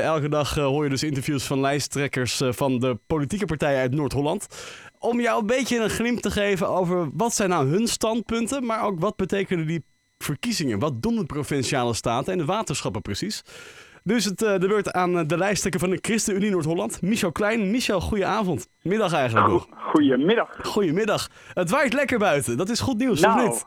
Elke dag uh, hoor je dus interviews van lijsttrekkers uh, van de politieke partijen uit Noord-Holland. Om jou een beetje een glimp te geven over wat zijn nou hun standpunten, maar ook wat betekenen die verkiezingen? Wat doen de provinciale staten en de waterschappen precies? Dus het, uh, de beurt aan de lijsttrekker van de ChristenUnie Noord-Holland, Michel Klein. Michel, goedenavond. Middag eigenlijk nog. Goedemiddag. Goedemiddag. Het waait lekker buiten. Dat is goed nieuws, nou, of niet?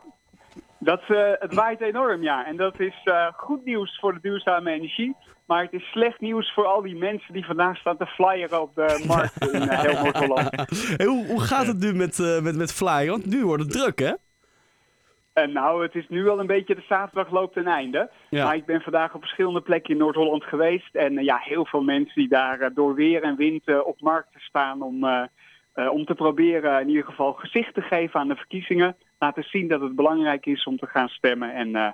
Dat, uh, het waait enorm, ja. En dat is uh, goed nieuws voor de duurzame energie. Maar het is slecht nieuws voor al die mensen die vandaag staan te flyeren op de markt in uh, heel Noord-Holland. Hey, hoe, hoe gaat het nu met, met, met flyeren? Want nu wordt het druk, hè? En nou, het is nu al een beetje de zaterdag loopt ten einde. Ja. Maar ik ben vandaag op verschillende plekken in Noord-Holland geweest. En ja, heel veel mensen die daar door weer en wind op markten staan om, om te proberen in ieder geval gezicht te geven aan de verkiezingen laten zien dat het belangrijk is om te gaan stemmen. En uh,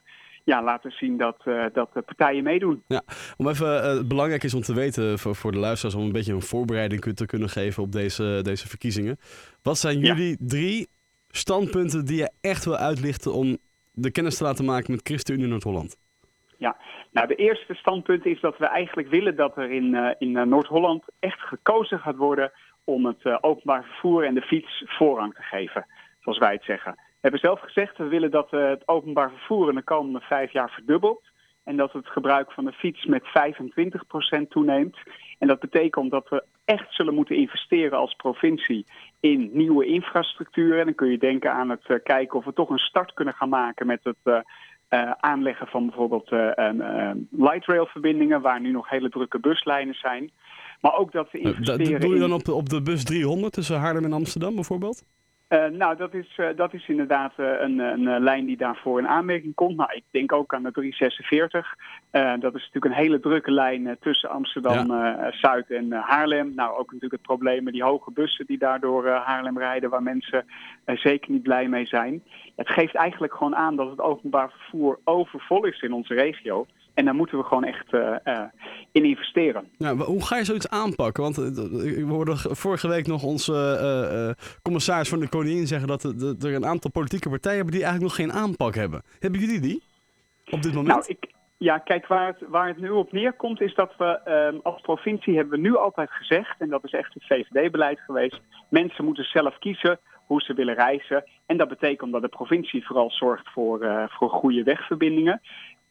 ja, laten zien dat, uh, dat de partijen meedoen. Ja, om even, uh, het belangrijk is om te weten voor, voor de luisteraars, om een beetje een voorbereiding te kunnen geven op deze, deze verkiezingen. Wat zijn jullie drie standpunten die je echt wil uitlichten om de kennis te laten maken met ChristenUnie Noord-Holland? Ja, nou de eerste standpunt is dat we eigenlijk willen dat er in, uh, in Noord-Holland echt gekozen gaat worden om het openbaar vervoer en de fiets voorrang te geven, zoals wij het zeggen. We hebben zelf gezegd, we willen dat uh, het openbaar vervoer in de komende vijf jaar verdubbelt. En dat het gebruik van de fiets met 25% toeneemt. En dat betekent dat we echt zullen moeten investeren als provincie in nieuwe infrastructuur. En dan kun je denken aan het uh, kijken of we toch een start kunnen gaan maken met het uh, uh, aanleggen van bijvoorbeeld light rail verbindingen, waar nu nog hele drukke buslijnen zijn. Maar ook dat we investeren. Dat doe je dan op de, op de bus 300 tussen Haarlem en Amsterdam bijvoorbeeld? Uh, nou, dat is, uh, dat is inderdaad uh, een, een lijn die daarvoor in aanmerking komt. Nou, ik denk ook aan de 346. dat is natuurlijk een hele drukke lijn tussen Amsterdam-Zuid ja. en Haarlem. Nou, ook natuurlijk het probleem met die hoge bussen die daardoor Haarlem rijden... waar mensen zeker niet blij mee zijn. Het geeft eigenlijk gewoon aan dat het openbaar vervoer overvol is in onze regio... En daar moeten we gewoon echt uh, uh, in investeren. Hoe ga je zoiets aanpakken? Want we hoorden vorige week nog onze uh, commissaris van de Koningin zeggen dat er een aantal politieke partijen hebben die eigenlijk nog geen aanpak hebben. Hebben jullie die op dit moment? Nou, ik, ja, kijk, waar het, waar het nu op neerkomt is dat we um, als provincie hebben we nu altijd gezegd, en dat is echt het VVD-beleid geweest, mensen moeten zelf kiezen hoe ze willen reizen. En dat betekent dat de provincie vooral zorgt voor, uh, voor goede wegverbindingen.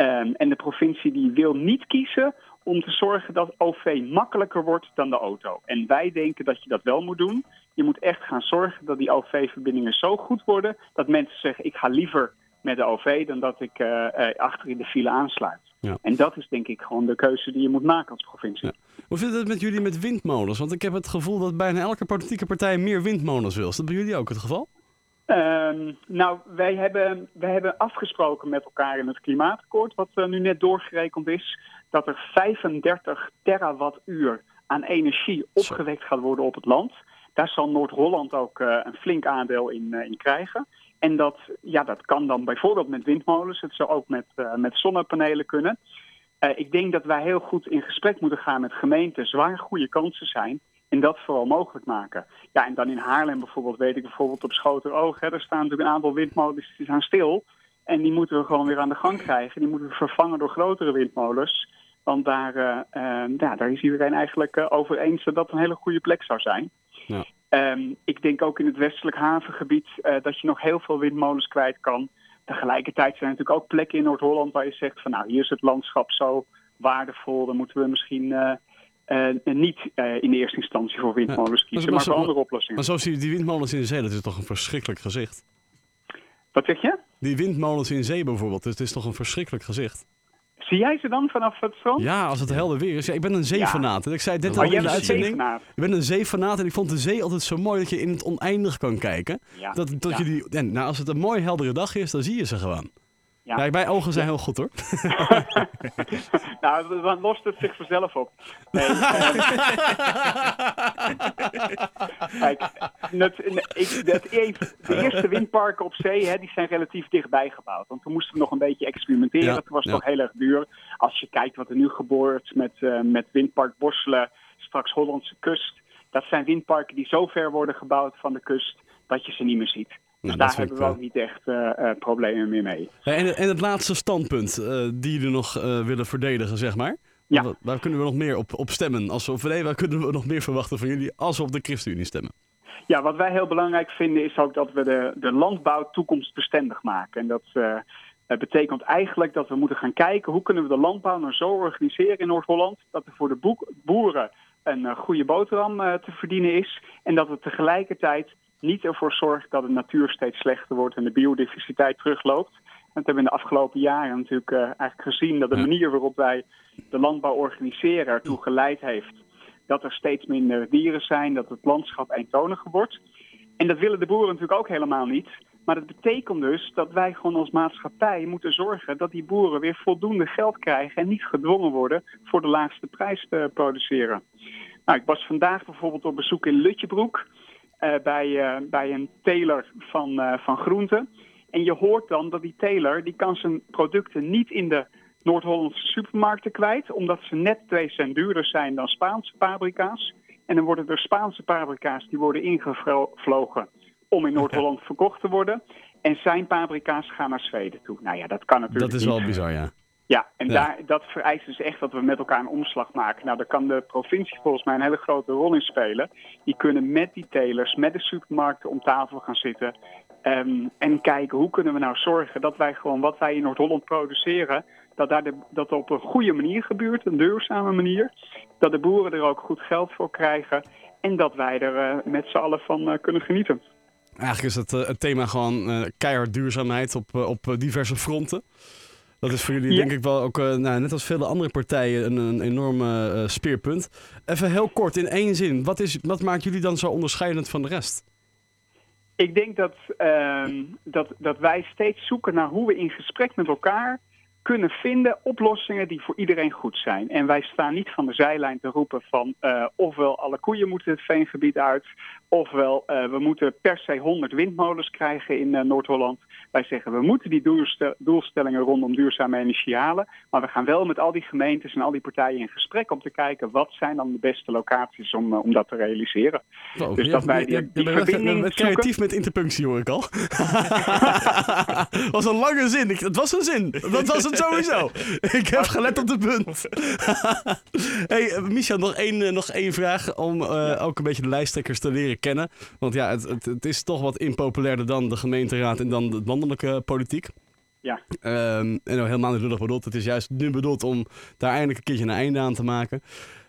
Um, en de provincie die wil niet kiezen om te zorgen dat OV makkelijker wordt dan de auto. En wij denken dat je dat wel moet doen. Je moet echt gaan zorgen dat die OV-verbindingen zo goed worden dat mensen zeggen ik ga liever met de OV dan dat ik uh, achter in de file aansluit. Ja. En dat is denk ik gewoon de keuze die je moet maken als provincie. Ja. Hoe zit het met jullie met windmolens? Want ik heb het gevoel dat bijna elke politieke partij meer windmolens wil. Is dat bij jullie ook het geval? Um, nou, wij hebben, wij hebben afgesproken met elkaar in het klimaatakkoord, wat uh, nu net doorgerekend is, dat er 35 terawattuur aan energie opgewekt gaat worden op het land. Daar zal Noord-Holland ook uh, een flink aandeel in, uh, in krijgen. En dat, ja, dat kan dan bijvoorbeeld met windmolens. Het zou ook met, met zonnepanelen kunnen. Ik denk dat wij heel goed in gesprek moeten gaan met gemeentes waar goede kansen zijn. En dat vooral mogelijk maken. Ja, en dan in Haarlem bijvoorbeeld, weet ik bijvoorbeeld op Schoteroog. Hè, er staan natuurlijk een aantal windmolens die staan stil. En die moeten we gewoon weer aan de gang krijgen. Die moeten we vervangen door grotere windmolens. Want daar, uh, uh, ja, daar is iedereen eigenlijk uh, over eens dat dat een hele goede plek zou zijn. Ja. Um, ik denk ook in het westelijk havengebied dat je nog heel veel windmolens kwijt kan. Tegelijkertijd zijn er natuurlijk ook plekken in Noord-Holland waar je zegt van nou hier is het landschap zo waardevol. Dan moeten we misschien uh, uh, niet in de eerste instantie voor windmolens kiezen, maar, maar, voor andere oplossingen. Maar zo zie je die windmolens in zee, dat is toch een verschrikkelijk gezicht? Wat zeg je? Die windmolens in zee bijvoorbeeld, het is toch een verschrikkelijk gezicht? Zie jij ze dan vanaf het strand? Ja, als het helder weer is. Ja, ik ben een zeefanaat. Ja. Ik zei dit al in de uitzending. Ik ben een zeefanaat en ik vond de zee altijd zo mooi dat je in het oneindig kan kijken. Ja. Dat, dat je die, en, nou, als het een mooi heldere dag is, dan zie je ze gewoon. Ja. mijn ogen zijn heel goed hoor. nou, dan lost het zich vanzelf op. Nee, Kijk, het, ik, dat, de eerste windparken op zee hè, die zijn relatief dichtbij gebouwd. Want toen moesten we nog een beetje experimenteren. Ja, Toen was het ja. nog heel erg duur. Als je kijkt wat er nu gebeurt met, uh, met windpark Borselen, straks Hollandse kust. Dat zijn windparken die zo ver worden gebouwd van de kust dat je ze niet meer ziet. Nou, daar hebben we ook niet echt uh, uh, problemen meer mee. En, en, het laatste standpunt uh, die jullie nog willen verdedigen, zeg maar. Ja. Waar, waar kunnen we nog meer op, op stemmen? Als we, of nee, waar kunnen we nog meer verwachten van jullie als we op de ChristenUnie stemmen? Ja, wat wij heel belangrijk vinden is ook dat we de, de landbouw toekomstbestendig maken. En dat eh, betekent eigenlijk dat we moeten gaan kijken hoe kunnen we de landbouw nou zo organiseren in Noord-Holland dat er voor de boek- boeren een eh, goede boterham eh, te verdienen is. En dat we tegelijkertijd niet ervoor zorgen dat de natuur steeds slechter wordt en de biodiversiteit terugloopt. Want we hebben in de afgelopen jaren natuurlijk eh, eigenlijk gezien dat de manier waarop wij de landbouw organiseren ertoe geleid heeft dat er steeds minder dieren zijn, dat het landschap eentoniger wordt. En dat willen de boeren natuurlijk ook helemaal niet. Maar dat betekent dus dat wij gewoon als maatschappij moeten zorgen dat die boeren weer voldoende geld krijgen en niet gedwongen worden voor de laagste prijs te produceren. Nou, ik was vandaag bijvoorbeeld op bezoek in Lutjebroek bij, eh, bij een teler van, eh, van groenten. En je hoort dan dat die teler die kan zijn producten niet in de Noord-Hollandse supermarkten kwijt, omdat ze net twee cent duurder zijn dan Spaanse paprika's. En dan worden er Spaanse paprika's die worden ingevlogen om in Noord-Holland verkocht te worden. En zijn paprika's gaan naar Zweden toe. Nou ja, dat kan natuurlijk Dat is niet. wel bizar, ja. Ja, en Ja. Daar, dat vereist dus echt dat we met elkaar een omslag maken. Nou, daar kan de provincie volgens mij een hele grote rol in spelen. Die kunnen met die telers, met de supermarkten om tafel gaan zitten. ehm, en kijken hoe kunnen we nou zorgen dat wij gewoon wat wij in Noord-Holland produceren, dat daar de, dat op een goede manier gebeurt, een duurzame manier. Dat de boeren er ook goed geld voor krijgen. En dat wij er eh, met z'n allen van eh, kunnen genieten. Eigenlijk is het, eh, het thema gewoon eh, keihard duurzaamheid op, op diverse fronten. Dat is voor jullie Ja. denk ik wel ook, eh, nou, net als vele andere partijen, een, een enorm eh, speerpunt. Even heel kort, in één zin. Wat, is, wat maakt jullie dan zo onderscheidend van de rest? Ik denk dat, ehm, dat, dat wij steeds zoeken naar hoe we in gesprek met elkaar kunnen vinden oplossingen die voor iedereen goed zijn. En wij staan niet van de zijlijn te roepen van eh, ofwel alle koeien moeten het veengebied uit, ofwel eh, we moeten per se 100 windmolens krijgen in eh, Noord-Holland. Wij zeggen we moeten die doelstel- doelstellingen rondom duurzame energie halen, maar we gaan wel met al die gemeentes en al die partijen in gesprek om te kijken wat zijn dan de beste locaties om, om dat te realiseren. Dus dat wij die- verbinding zoeken. creatief met interpunctie hoor ik al. was een lange zin. Het was een zin. Dat was sowieso. Ik heb gelet op de punt. hey, Micha, nog één, eh, nog één vraag om eh, ook een beetje de lijsttrekkers te leren kennen. Want ja, het, het, het is toch wat impopulairder dan de gemeenteraad en dan de landelijke politiek. Ja. Ehm, en nou, helemaal niet lullig bedoeld. Het is juist nu bedoeld om daar eindelijk een keertje een einde aan te maken.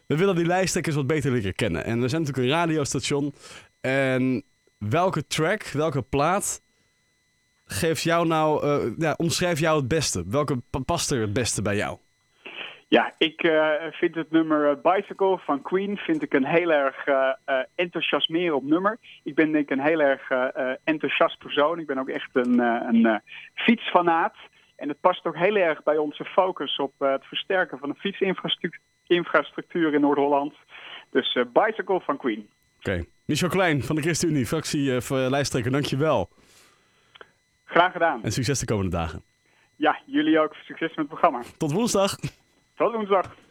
We willen die lijsttrekkers wat beter leren kennen. En we zijn natuurlijk een radiostation. En welke track, welke plaat geeft jou nou, eh, ja, omschrijft jou het beste? Welke pa- past er het beste bij jou? Ja, ik eh, vind het nummer eh, Bicycle van Queen vind ik een heel erg eh, enthousiasmerend nummer. Ik ben denk ik een heel erg enthousiast persoon. Ik ben ook echt een, een fietsfanaat. En het past ook heel erg bij onze focus op het versterken van de fietsinfrastructuur infrastructuur in Noord-Holland. Dus Bicycle van Queen. Oké. Michel Klein van de ChristenUnie, fractie voor lijsttrekker, dankjewel. Graag gedaan. En succes de komende dagen. Ja, jullie ook. Succes met het programma. Tot woensdag. Tot woensdag.